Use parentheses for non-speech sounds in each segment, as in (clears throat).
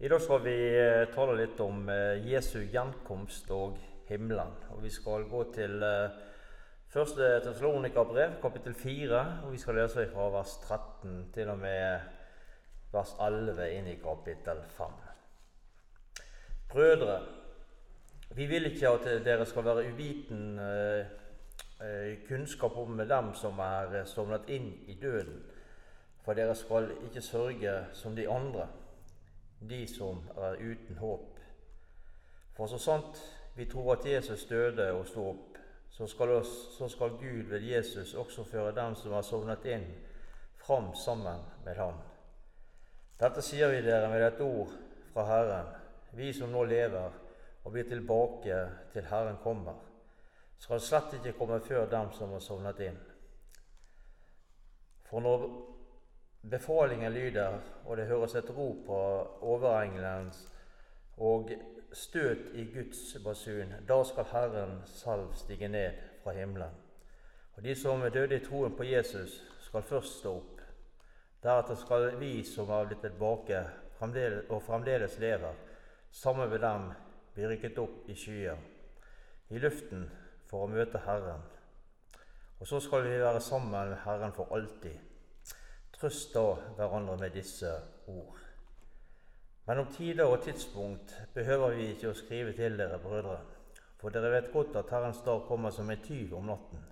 I dag skal vi eh, tale litt om eh, Jesu gjenkomst og himmelen. Og Vi skal gå til eh, første Tessalonika-brev, kapittel 4. Og vi skal lese fra vers 13 til og med vers 11 inn i kapittel 5. Brødre, vi vil ikke at dere skal være uviten kunnskap om dem som er sovnet inn i døden, for dere skal ikke sørge som de andre de som er uten håp. For så sant vi tror at Jesus døde og sto opp, så skal, oss, så skal Gud ved Jesus også føre dem som har sovnet inn, fram sammen med ham. Dette sier vi dere med et ord fra Herren, vi som nå lever og blir tilbake til Herren kommer, skal slett ikke komme før dem som har sovnet inn. For når Befalingen lyder, og det høres et rop på overengelens og støt i Guds basun. Da skal Herren selv stige ned fra himmelen. Og De som er døde i troen på Jesus, skal først stå opp. Deretter skal vi som er blitt tilbake og fremdeles lever, sammen med dem bli rykket opp i skyer, i luften, for å møte Herren. Og så skal vi være sammen med Herren for alltid. Trøst da hverandre med disse ord. Men om tider og tidspunkt behøver vi ikke å skrive til dere, brødre, for dere vet godt at Herrens dag kommer som en tyv om natten.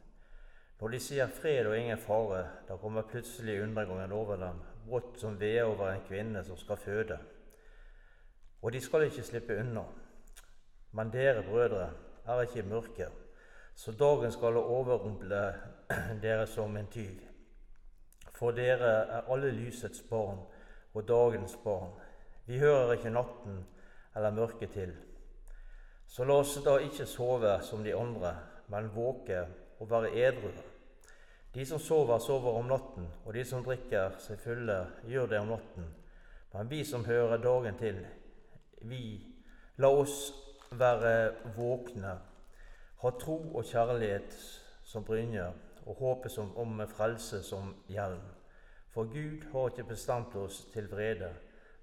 Når de sier fred og ingen fare, da kommer plutselig undergangen over dem, brått som ved over en kvinne som skal føde. Og de skal ikke slippe unna. Men dere, brødre, er ikke i mørket, så dagen skal overrumple (clears throat) dere som en tyv. For dere er alle lysets barn og dagens barn. Vi hører ikke natten eller mørket til. Så la oss da ikke sove som de andre, men våke og være edru. De som sover, sover om natten, og de som drikker seg fulle, gjør det om natten. Men vi som hører dagen til, vi, la oss være våkne, ha tro og kjærlighet som brynje og håpet som om frelse som hjelm. For Gud har ikke bestemt oss til vrede,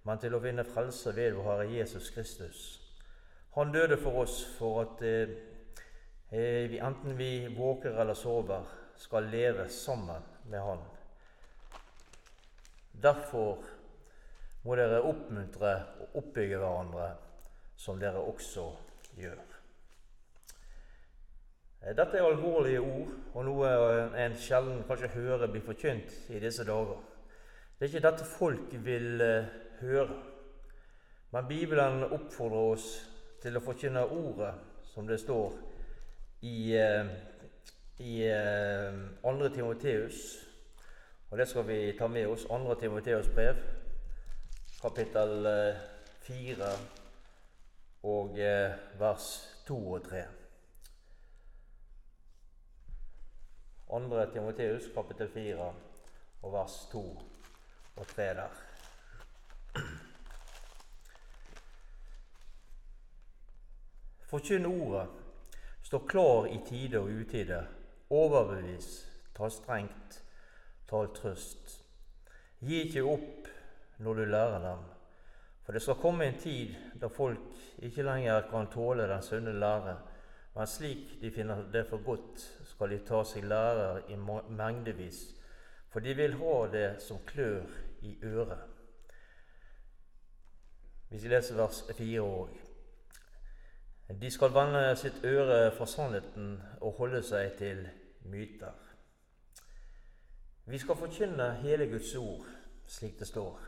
men til å vinne frelse ved vår Herre Jesus Kristus. Han døde for oss for at eh, eh, vi, enten vi våker eller sover, skal leve sammen med Han. Derfor må dere oppmuntre og oppbygge hverandre, som dere også gjør. Eh, dette er alvorlige ord, og noe eh, en sjelden kanskje hører bli forkynt i disse dager. Det er ikke dette folk vil uh, høre. Men Bibelen oppfordrer oss til å forkynne ordet, som det står i, i uh, 2. Timoteus. Og det skal vi ta med oss. 2. Timoteus brev, kapittel 4 og vers 2 og 3. 2. Timoteus kapittel 4 og vers 2 og 3 der. Forkynn ordet, stå klar i tide og utide, overbevis, ta strengt, tal trøst. Gi ikke opp når du lærer dem, for det skal komme en tid da folk ikke lenger kan tåle den sunne lære, men slik de finner det for godt, skal de ta seg lærer i mengdevis, for de vil ha det som klør i øret. Hvis vi leser vers 4 òg. De skal vende sitt øre fra sannheten og holde seg til myter. Vi skal forkynne hele Guds ord, slik det står.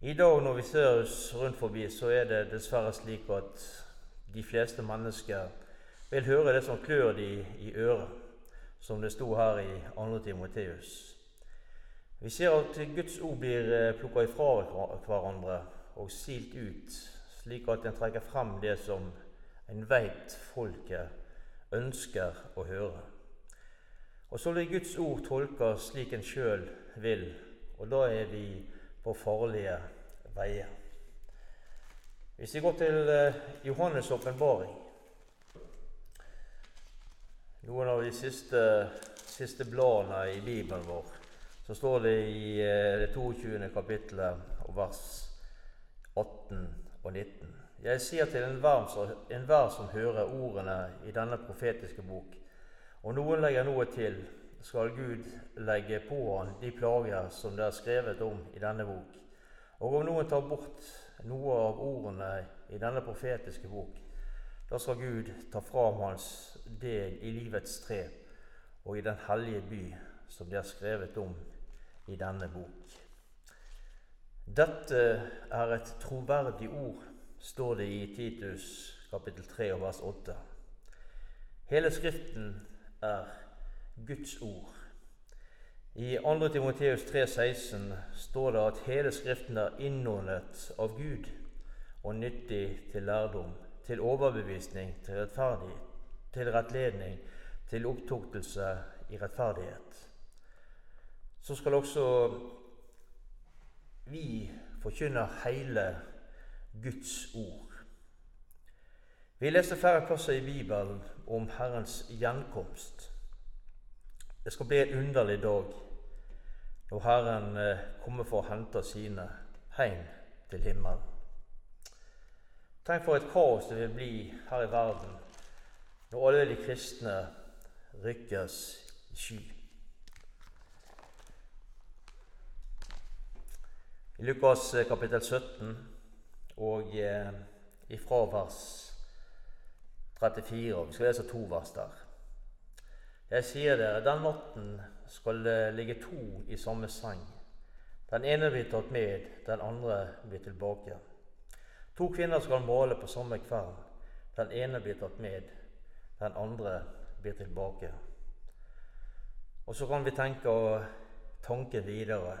I dag når vi ser oss rundt forbi, så er det dessverre slik at de fleste mennesker vil høre det som klør de i øret, som det sto her i 2. Timoteus. Vi ser at Guds ord blir eh, plukka ifra hverandre og silt ut, slik at en trekker frem det som en veit folket ønsker å høre. Og så blir Guds ord tolka slik en sjøl vil, og da er vi på farlige veier. Hvis vi går til eh, Johannes' åpenbaring, noen av de siste, siste bladene i Bibelen vår, så står det i eh, det 22. kapittelet og vers 18 18 og 19. Jeg sier til enhver en som hører ordene i denne profetiske bok, og noen legger noe til, skal Gud legge på han de plager som det er skrevet om i denne bok. Og om noen tar bort noe av ordene i denne profetiske bok, da skal Gud ta fra hans del i livets tre og i den hellige by som det er skrevet om i denne bok. Dette er et troverdig ord, står det i Titus kapittel 3 og vers 8. Hele Skriften er Guds ord. I 2. Timoteus 3,16 står det at hele Skriften er innåndet av Gud og nyttig til lærdom, til overbevisning, til rettferdighet, til rettledning, til opptuktelse i rettferdighet. Så skal også vi forkynne hele Guds ord. Vi leser flere plasser i Bibelen om Herrens gjenkomst. Det skal bli en underlig dag når Herren eh, kommer for å hente sine hjem til himmelen. Tenk for et kaos det vil bli her i verden når alle de kristne rykkes i sky. I Lukas eh, kapittel 17 og eh, ifra vers 34, og vi skal lese to vers der. Jeg sier dere, den natten skal det ligge to i samme seng. Den ene blir tatt med, den andre blir tilbake. To kvinner skal male på samme kveld. Den ene blir tatt med, den andre blir tilbake. Og så kan vi tenke tanken videre.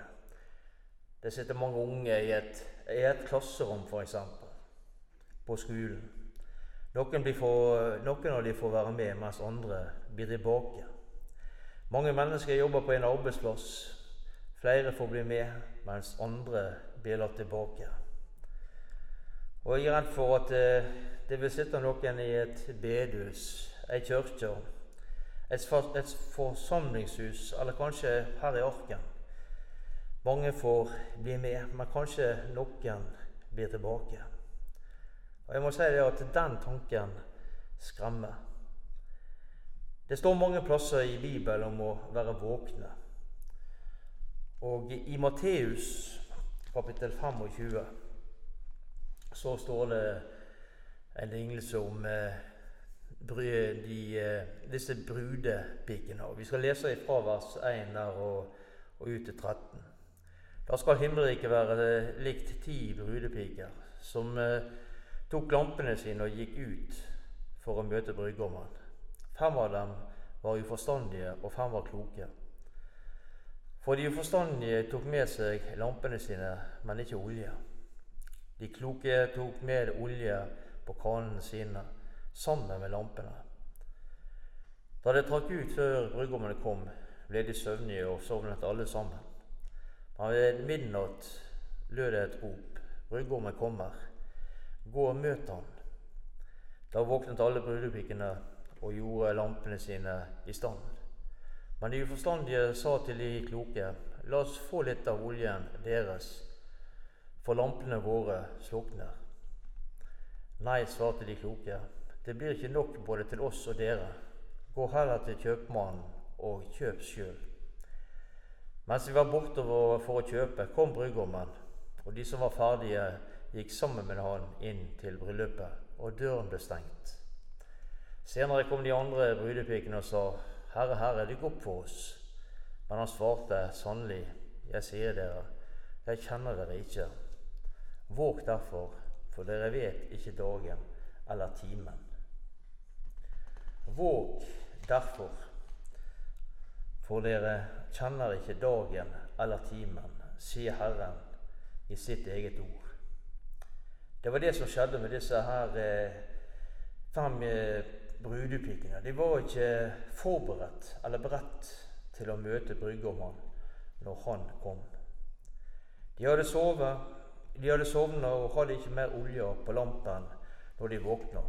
Det sitter mange unge i et, i et klasserom, f.eks., på skolen. Noen, for, noen, av dem får være med, mens andre blir tilbake. Mange mennesker jobber på en arbeidsplass. Flere får bli med, mens andre blir latt tilbake. Og Jeg er redd for at eh, det vil sitte noen i et bedehus, ei kirke, et, et forsamlingshus, eller kanskje her i Arken. Mange får bli med, men kanskje noen blir tilbake. Og jeg må si det at den tanken skremmer. Det står mange plasser i Bibelen om å være våkne. Og i Matteus kapittel 25 så står det en lignelse om eh, de, eh, disse brudepikene. Vi skal lese fra vers 1 der og, og ut til 13. Da skal himmelriket være likt ti brudepiker som eh, tok lampene sine og gikk ut for å møte brudgommen. Fem av dem var uforstandige, og fem var kloke. For de uforstandige tok med seg lampene sine, men ikke olje. De kloke tok med olje på kanene sine, sammen med lampene. Da det trakk ut før brudgommene kom, ble de søvnige og sovnet alle sammen. Men ved midnatt lød det et rop. Brudgommen kommer. Gå og møt ham. Da våknet alle brudepikene og gjorde lampene sine i stand. Men de uforstandige sa til de kloke, la oss få litt av oljen deres, for lampene våre slukner. Nei, svarte de kloke, det blir ikke nok både til oss og dere. Gå heller til kjøpmannen og kjøp sjøl. Mens vi var bortover for å kjøpe, kom brudgommen, og de som var ferdige, gikk sammen med han inn til bryllupet, og døren ble stengt. Senere kom de andre brudepikene og sa, Herre, Herre, dykk opp for oss. Men han svarte, sannelig, jeg sier dere, jeg kjenner dere ikke. Våg derfor, for dere vet ikke dagen eller timen. Våg derfor, for dere kjenner ikke dagen eller timen, sier Herren i sitt eget ord. Det var det som skjedde med disse her eh, fem eh, brudepikene. De var ikke forberedt eller beredt til å møte brudgommen når han kom. De hadde sovet, de hadde sovna og hadde ikke mer olje på lampen når de våkna.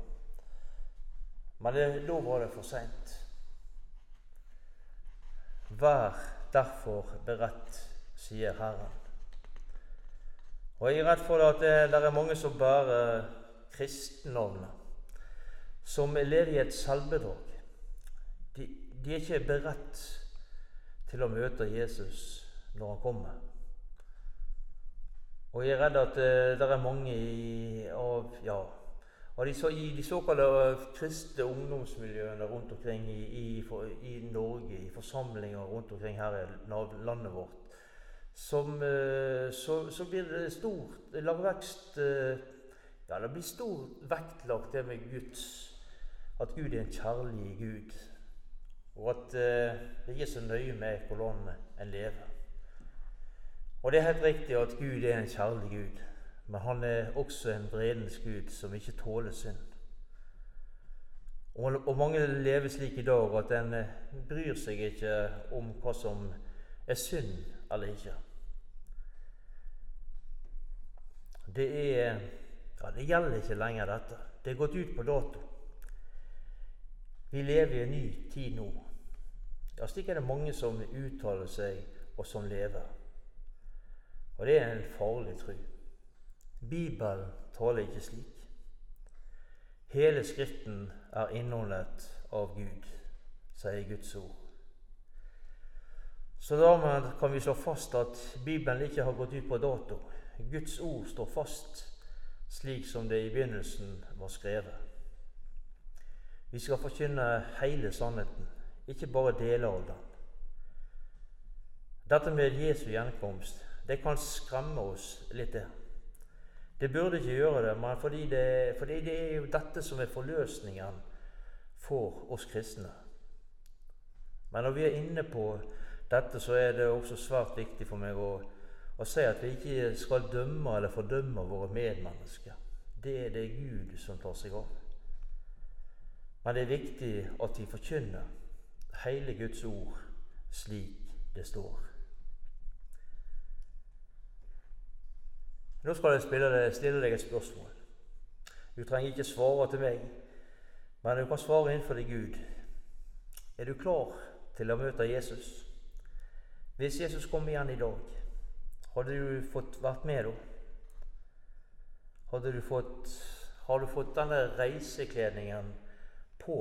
Men det, da var det for seint. Vær derfor beredt, sier Herren. Og jeg er redd for at det, det er mange som bærer kristennavnet, som lever i et selvbedrag. De, de er ikke beredt til å møte Jesus når han kommer. Og jeg er redd at uh, det er mange i, av, ja, av de, så, i de såkalte kristne ungdomsmiljøene rundt omkring i, i, for, i, Norge, i forsamlinger rundt omkring her i landet vårt, som, uh, så, så, blir det stor lagvekst Ja, det blir stor vektlagt det med Guds At Gud er en kjærlig Gud. Og at det ikke er så nøye med hvordan en lever. Og det er helt riktig at Gud er en kjærlig Gud, men han er også en vredens Gud som ikke tåler synd. Og, mange lever slik i dag at en eh, bryr seg ikke om hva som er synd eller ikke. Det er Ja, det gjelder ikke lenger, dette. Det er gått ut på dato. Vi lever i en ny tid nå. Ja, Slik er det mange som uttaler seg, og som lever. Og det er en farlig tro. Bibelen taler ikke slik. Hele Skriften er innholdet av Gud, sier Guds ord. Så dermed kan vi slå fast at Bibelen ikke har gått ut på dato. Guds ord står fast slik som det i begynnelsen var skrevet. Vi skal forkynne hele sannheten, ikke bare deler av den. Dette med Jesu gjenkomst det kan skremme oss litt, det. Burde ikke gjøre det, men fordi det, fordi det er jo dette som er forløsningen for oss kristne. Men når vi er inne på dette, så er det også svært viktig for meg å, å si at vi ikke skal dømme eller fordømme våre medmennesker. Det er det Gud som tar seg av. Men det er viktig at vi forkynner hele Guds ord slik det står. Nå skal jeg stille deg et spørsmål. Du trenger ikke svare til meg, men du kan svare innenfor deg Gud. Er du klar til å møte Jesus? Hvis Jesus kom igjen i dag, hadde du fått vært med da? Hadde du fått, har du fått denne reisekledningen på?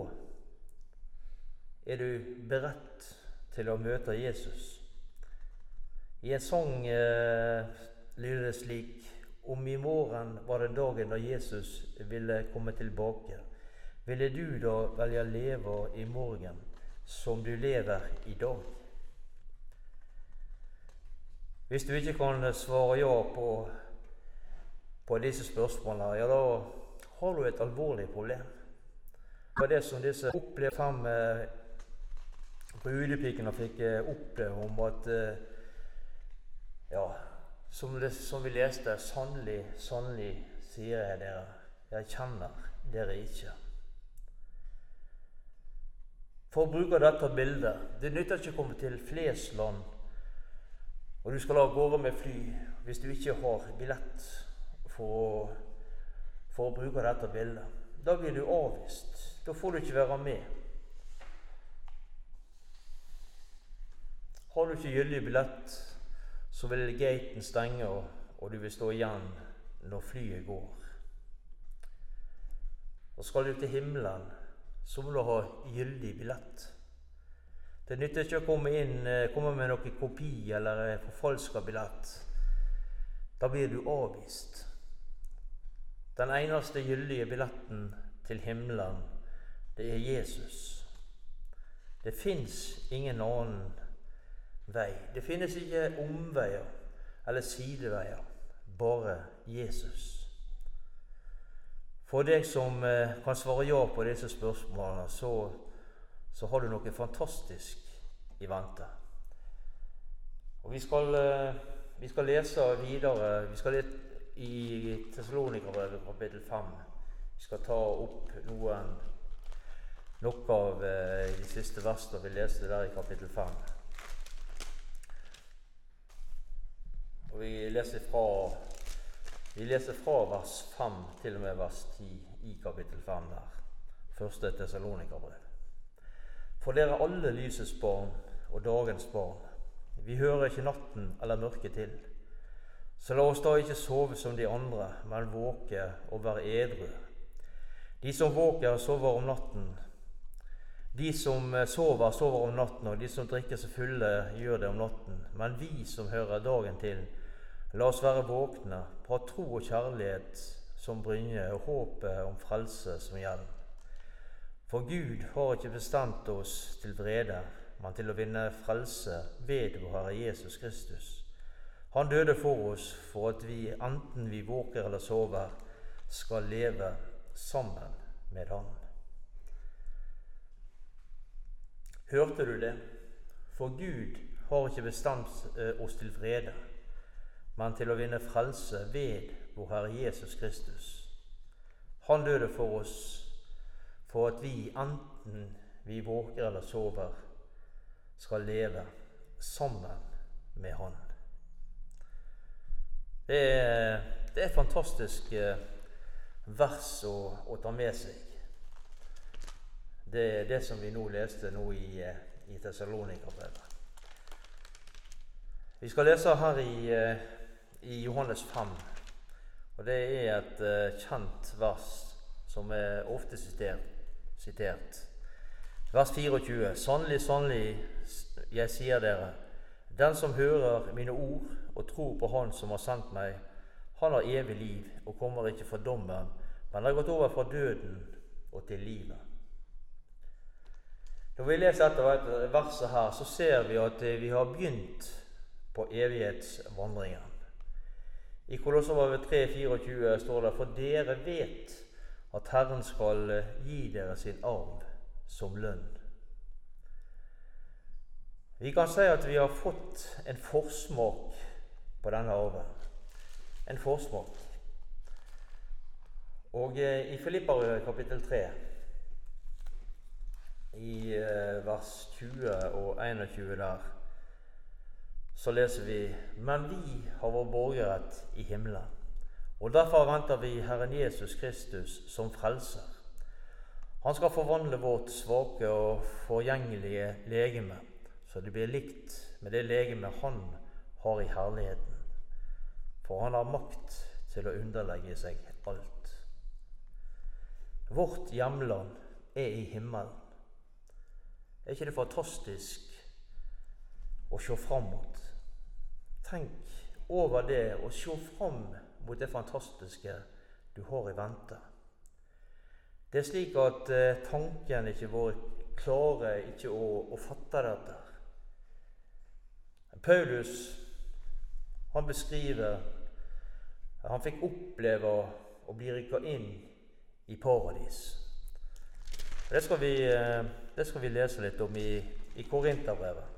Er du beredt til å møte Jesus? I en sang eh, lyder det slik om i morgen var det dagen da Jesus ville komme tilbake, ville du da velge å leve i morgen som du lever i dag? Hvis du ikke kan svare ja på, på disse spørsmålene, ja, da har du et alvorlig problem. Det var det som disse opplevde fem eh, brudepikene fikk eh, oppleve om at eh, ja, som, det, som vi leste, sannelig, sannelig sier jeg dere, jeg kjenner dere ikke. For å bruke dette bildet Det nytter ikke å komme til Flesland og du skal av gårde med fly hvis du ikke har billett for for å bruke dette bildet. Da blir du avvist. Da får du ikke være med. Har du ikke gyldig billett, så vil gaten stenge, og, du vil stå igjen når flyet går. Og skal du til himmelen, så må du ha gyldig billett. Det nytter ikke å komme inn eh, komme med noen kopi eller eh, forfalska billett. Da blir du avvist. Den eneste gyldige billetten til himmelen, det er Jesus. Det fins ingen annen vei. Det finnes ikke omveier eller sideveier, bare Jesus. For deg som eh, kan svare ja på disse spørsmålene, så, så har du noe fantastisk i vente. Og Vi skal, eh, vi skal lese videre Vi skal lese i Tessalonikerbrevet kapittel 5. Vi skal ta opp noen, noe av eh, de siste versene vi leste der i kapittel 5. Og vi leser fra, vi leser fra vers 5 til og med vers 10 i kapittel 5 der. Første Tessalonikerbrev. For dere alle lysets barn og dagens barn. Vi hører ikke natten eller mørket til. Så la oss da ikke sove som de andre, men våke og være edru. De som våker, sover om natten. De som eh, sover, sover om natten, og de som drikker seg fulle, gjør det om natten. Men vi som hører dagen til, la oss være våkne, på tro og kjærlighet som bringer håpet om frelse som hjelm. For Gud har ikke bestemt oss til vrede, men til å vinne frelse ved vår Herre Jesus Kristus. Han døde for oss for at vi, enten vi våker eller sover, skal leve sammen med Han. Hørte du det? For Gud har ikke bestemt eh, oss til vrede, men til å vinne frelse ved vår Herre Jesus Kristus. Han døde for oss for at vi, enten vi våker eller sover, skal leve sammen med Han. Det er, det er et fantastisk eh, vers å, å, ta med seg. Det er det som vi nå leste nå i, eh, i Tessalonika-brevet. Vi skal lese her i, eh, i Johannes 5, og det er et kjent vers som er ofte sitert sitert. Vers 24.: Sannelig, sannelig, jeg sier dere, den som hører mine ord og tror på Han som har sendt meg, han har evig liv og kommer ikke for dommen, men har gått over fra døden og til livet. Når vi leser dette verset her, så ser vi at vi har begynt på evighetsvandringen. I Kolosserbrevet 3,24 står det:" For dere vet at Herren skal gi dere sin arv som lønn. Vi kan si at vi har fått en forsmak på denne arven. En forsmak. Og eh, i Filipparet kapittel 3, i eh, vers 20 og 21 der, så leser vi Men vi har vår borgerrett i himmelen og Derfor venter vi Herren Jesus Kristus som frelser. Han skal forvandle vårt svake og forgjengelige legeme, så det blir likt med det legeme han har i herligheten. For han har makt til å underlegge seg alt. Vårt hjemland er i himmelen. Er ikke det fantastisk å se fram mot? Tenk over det og se fram mot det fantastiske du har i vente. Det er slik at eh, tanken ikke vår klarer ikke å, å fatte dette. Paulus han beskriver at Han fikk oppleve å bli rykka inn i paradis. Det skal, vi, eh, det skal vi lese litt om i, i Korinterbrevet.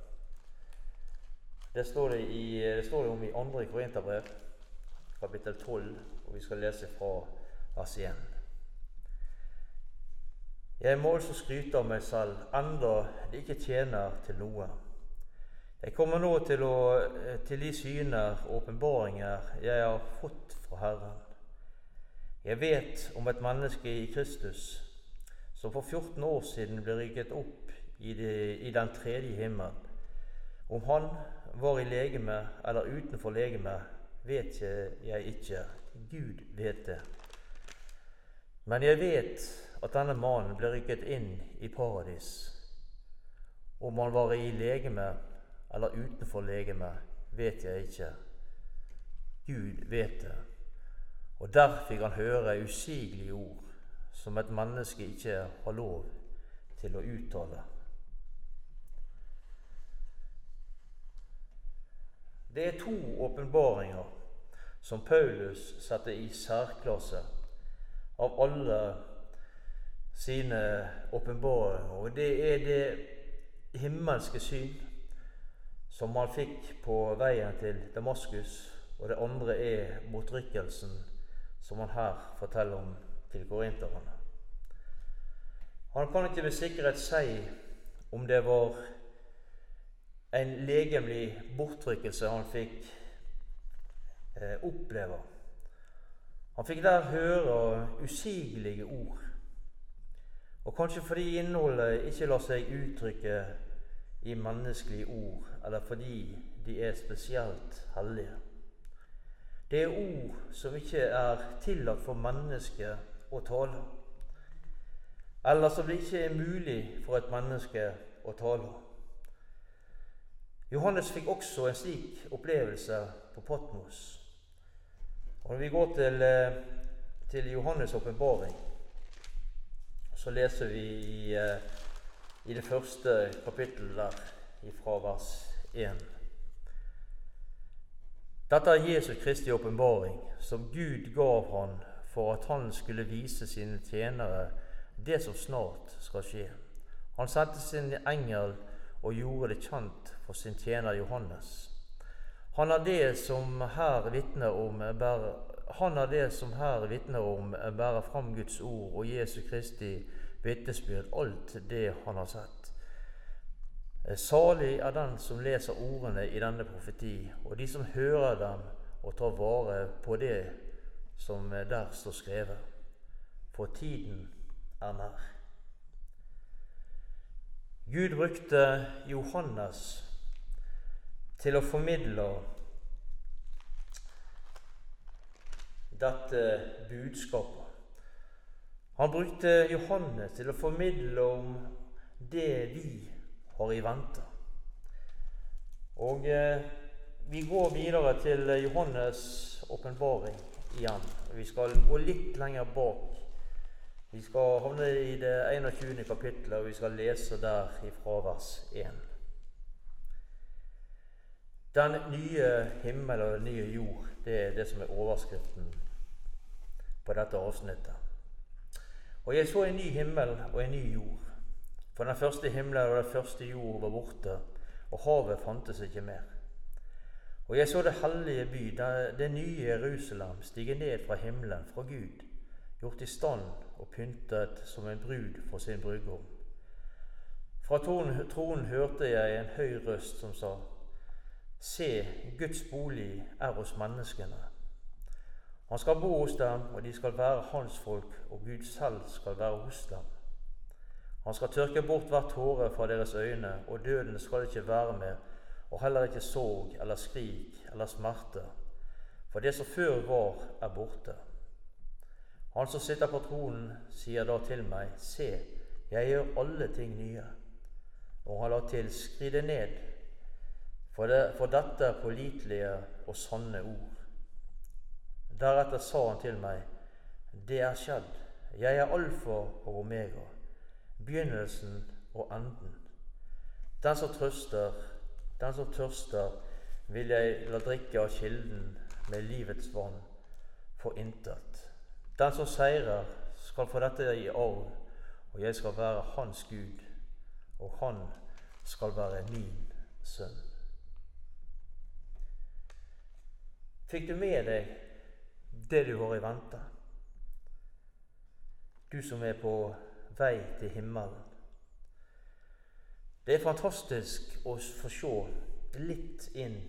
Det står det, i, det står det om i andre Korinterbrev kapittel 12, og vi skal lese fra vers 1. Jeg må altså skryte av meg selv, enda det ikke tjener til noe. Jeg kommer nå til, å, til de syner og åpenbaringer jeg har fått fra Herren. Jeg vet om et menneske i Kristus som for 14 år siden ble rykket opp i, det, i den tredje himmel. Om han var i legeme eller utenfor legeme, vet jeg ikke. Gud vet det. Men jeg vet at denne mannen ble rykket inn i paradis. Om han var i legeme eller utenfor legeme, vet jeg ikke. Gud vet det. Og der fikk han høre usigelige ord som et menneske ikke har lov til å uttale. Det er to åpenbaringer som Paulus setter i særklasse av alle sine åpenbaringer. Og det er det himmelske syn som han fikk på veien til Damaskus. Og det andre er motrykkelsen som han her forteller om til korinterne. Han kan ikke med sikkerhet si om det var en legemlig bortrykkelse han fikk eh, oppleve. Han fikk der høre usigelige ord. Og kanskje fordi innholdet ikke lar seg uttrykke i menneskelige ord, eller fordi de er spesielt hellige. Det er ord som ikke er tillatt for mennesket å tale, eller som det ikke er mulig for et menneske å tale. Johannes fikk også en slik opplevelse på Patmos. Og Når vi går til, eh, til Johannes' åpenbaring, så leser vi i, eh, i det første kapittelet der, fra vers 1. Dette er Jesus Kristi åpenbaring, som Gud gav han for at han skulle vise sine tjenere det som snart skal skje. Han sendte sin engel og gjorde det kjent for sin tjener Johannes. Han er det som her vitner om bærer, han om bærer fram Guds ord og Jesu Kristi vitnesbyrd, alt det han har sett. Salig er den som leser ordene i denne profeti, og de som hører dem og tar vare på det som der står skrevet. For tiden er nær. Gud brukte Johannes til å formidle dette budskapet. Han brukte Johannes til å formidle om det vi har i vente. Og eh, vi går videre til Johannes' åpenbaring igjen. Vi skal gå litt lenger bak. Vi skal havne i det 21. kapittelet, og vi skal lese der ifra vers 1. Den nye himmel og den nye jord, det er det som er overskriften på dette avsnittet. Og jeg så en ny himmel og en ny jord. For den første himmelen og den første jord var borte, og havet fantes ikke mer. Og jeg så det hellige by, det nye Jerusalem, stige ned fra himmelen, fra Gud, gjort i stand og pyntet som en brud for sin brudgom. Fra tronen hørte jeg en høy røst som sa:" Se, Guds bolig er hos menneskene. Han skal bo hos dem, og de skal være hans folk, og Gud selv skal være hos dem. Han skal tørke bort hver tåre fra deres øyne, og døden skal ikke være med, og heller ikke sorg eller skrik eller smerte, for det som før var, er borte. Han som sitter på tronen, sier da til meg, Se, jeg gjør alle ting nye. Og han la til, Skri det ned, for, det, for dette er pålitelige og sanne ord. Deretter sa han til meg, Det er skjedd. Jeg er alfa og omega, begynnelsen og enden. Den som trøster, den som tørster, vil jeg la drikke av kilden med livets vann for intet. Den som seirer, skal få dette i arv, og jeg skal være hans Gud, og han skal være min sønn. Fikk du med deg det du har i vente. Du som er på vei til himmelen. Det er fantastisk å få se litt inn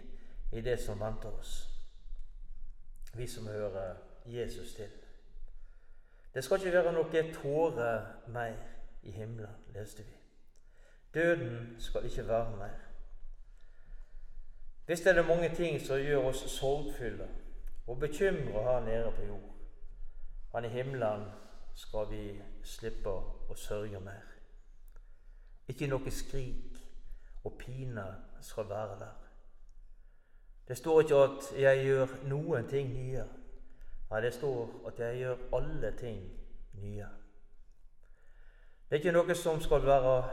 i det som venter oss, vi som hører Jesus til. Det skal ikke være noe tåre mer i himmelen, leste vi. Døden skal ikke være mer. Visst er det mange ting som gjør oss sorgfulle og bekymra her nede på jord. Men i himmelen skal vi slippe å sørge mer. Ikke noe skrik og pine skal være der. Det står ikke at 'jeg gjør noen ting nye'. Nei, det står at 'jeg gjør alle ting nye'. Det er ikke noe som skal være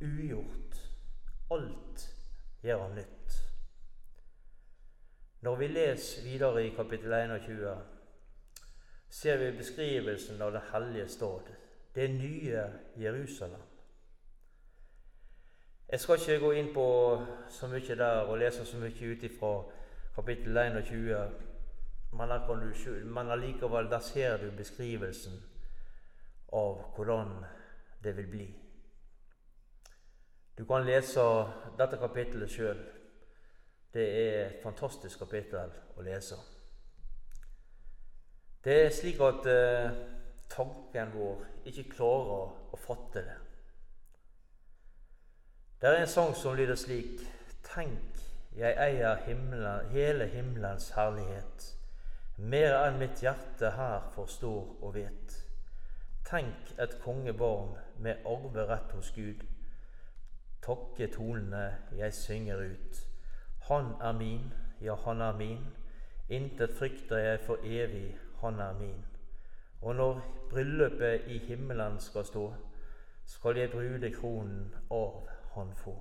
ugjort. Alt gjør han nytt. Når vi leser videre i kapittel 21, ser vi beskrivelsen av den hellige stad, det nye Jerusalem. Jeg skal ikke gå inn på så mye der og lese så mye ut ifra kapittel 21, men, du, men allikevel, der ser du beskrivelsen av hvordan det vil bli. Du kan lese dette kapittelet sjøl. Det er et fantastisk kapittel å lese. Det er slik at eh, tanken vår ikke klarer å fatte det. Det er en sang som lyder slik Tenk, jeg eier himmelen, hele himmelens herlighet. Mer enn mitt hjerte her forstår og vet. Tenk et kongebarn med arverett hos Gud. Takke tonene jeg synger ut. Han er min, ja, han er min. Intet frykter jeg for evig, han er min. Og når bryllupet i himmelen skal stå, skal jeg brudekronen av han få.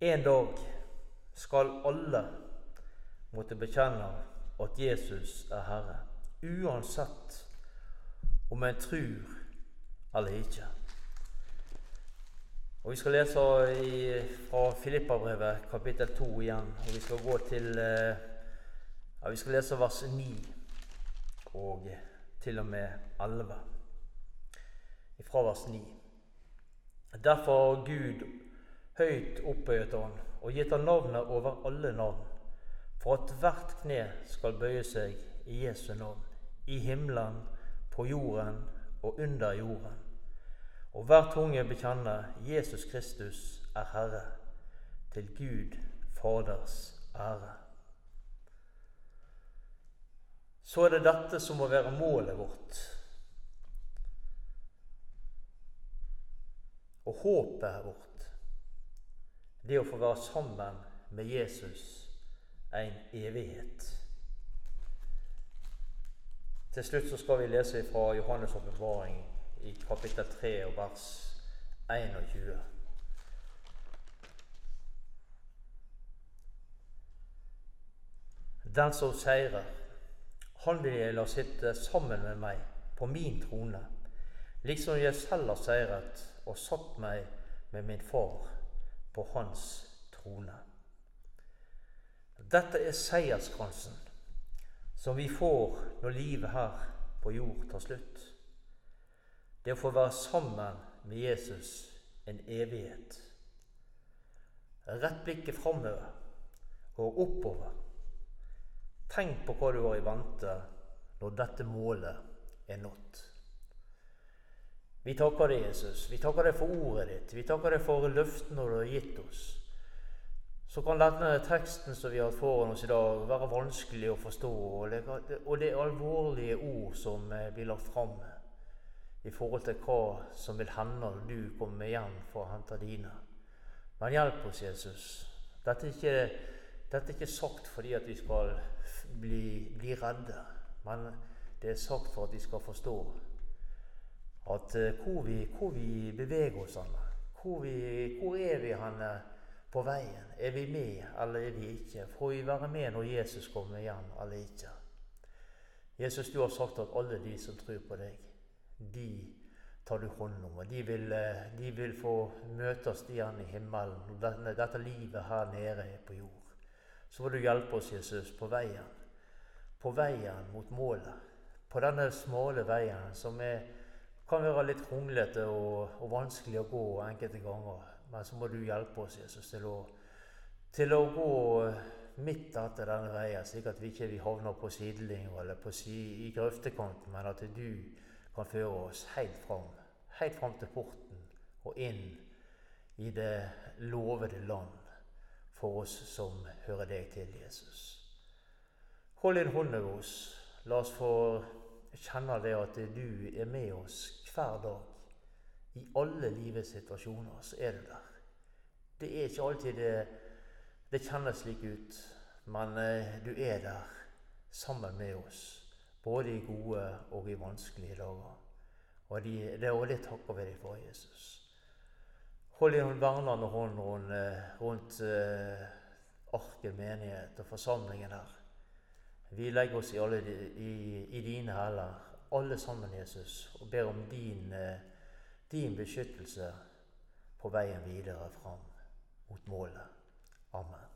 En dag skal alle måtte bekjenne at Jesus er Herre, uansett om en tror eller ikke. Og Vi skal lese i, fra Filippabrevet kapittel 2 igjen. og Vi skal gå til eh, ja, Vi skal lese vers 9 og til og med 11. Fra vers 9. Derfor har Gud høyt opphøyet Han og gitt Han navnet over alle navn, for at hvert kne skal bøye seg i Jesu navn, i himmelen, på jorden og under jorden og hver tunge bekjenner Jesus Kristus er Herre, til Gud Faders ære. Så er det dette som må være målet vårt. Og håpet vårt. Det å få være sammen med Jesus en evighet. Til slutt så skal vi lese fra Johannes' oppbevaring i kapittel 3 og vers 21. Den som seirer, han vil jeg la sitte sammen med meg på min trone, liksom jeg selv har seiret og satt meg med min far på hans trone. Dette er seierskransen som vi får når livet her på jord tar slutt. Det å få være sammen med Jesus en evighet. Rett blikket framover og oppover. Tenk på hva du har i vente når dette målet er nådd. Vi takker deg, Jesus. Vi takker deg for ordet ditt. Vi takker deg for løftene du har gitt oss. Så kan denne teksten som vi har foran oss i dag, være vanskelig å forstå, og det er alvorlige ord som blir lagt fram i forhold til hva som vil hende når du kommer igjen for å hente dine. Men hjelp oss, Jesus. Dette er ikke, dette er ikke sagt fordi at vi skal bli, bli, redde, men det er sagt for at vi skal forstå at uh, hvor, vi, hvor, vi, beveger oss hen. Hvor, hvor, er vi henne på veien? Er vi med, eller er vi ikke? Får vi være med når Jesus kommer hjem, eller ikke? Jesus, du har sagt at alle de som tror på deg, de tar du hånd om. Og de vil, eh, de vil få møtes igjen i himmelen. Dette, dette livet her nede på jord. Så må du hjelpe oss, Jesus, på veien. På veien mot målet. På denne smale veien som er, kan være litt kronglete og, og, vanskelig å gå enkelte ganger. Men så må du hjelpe oss, Jesus, til å, til å gå midt etter denne veien, slik at vi ikke havner på sidelinja eller på si, i grøftekanten, men at du kan føre oss helt fram, helt fram til porten og inn i det lovede land for oss som hører deg til, Jesus. Hold din hånd over oss. La oss få kjenne det at du er med oss hver dag. I alle livets situasjoner så er du der. Det er ikke alltid det, det kjennes slik ut, men eh, du er der sammen med oss både i gode og i vanskelige dager. Og det, det, og det takker vi deg for, Jesus. Hold din vernende hånd rundt, rundt uh, Arken menighet og forsamlingen her. Vi legger oss i, alle, i, i dine hæler, alle sammen, Jesus, og ber om din, uh, din beskyttelse på veien videre fram mot målet. Amen.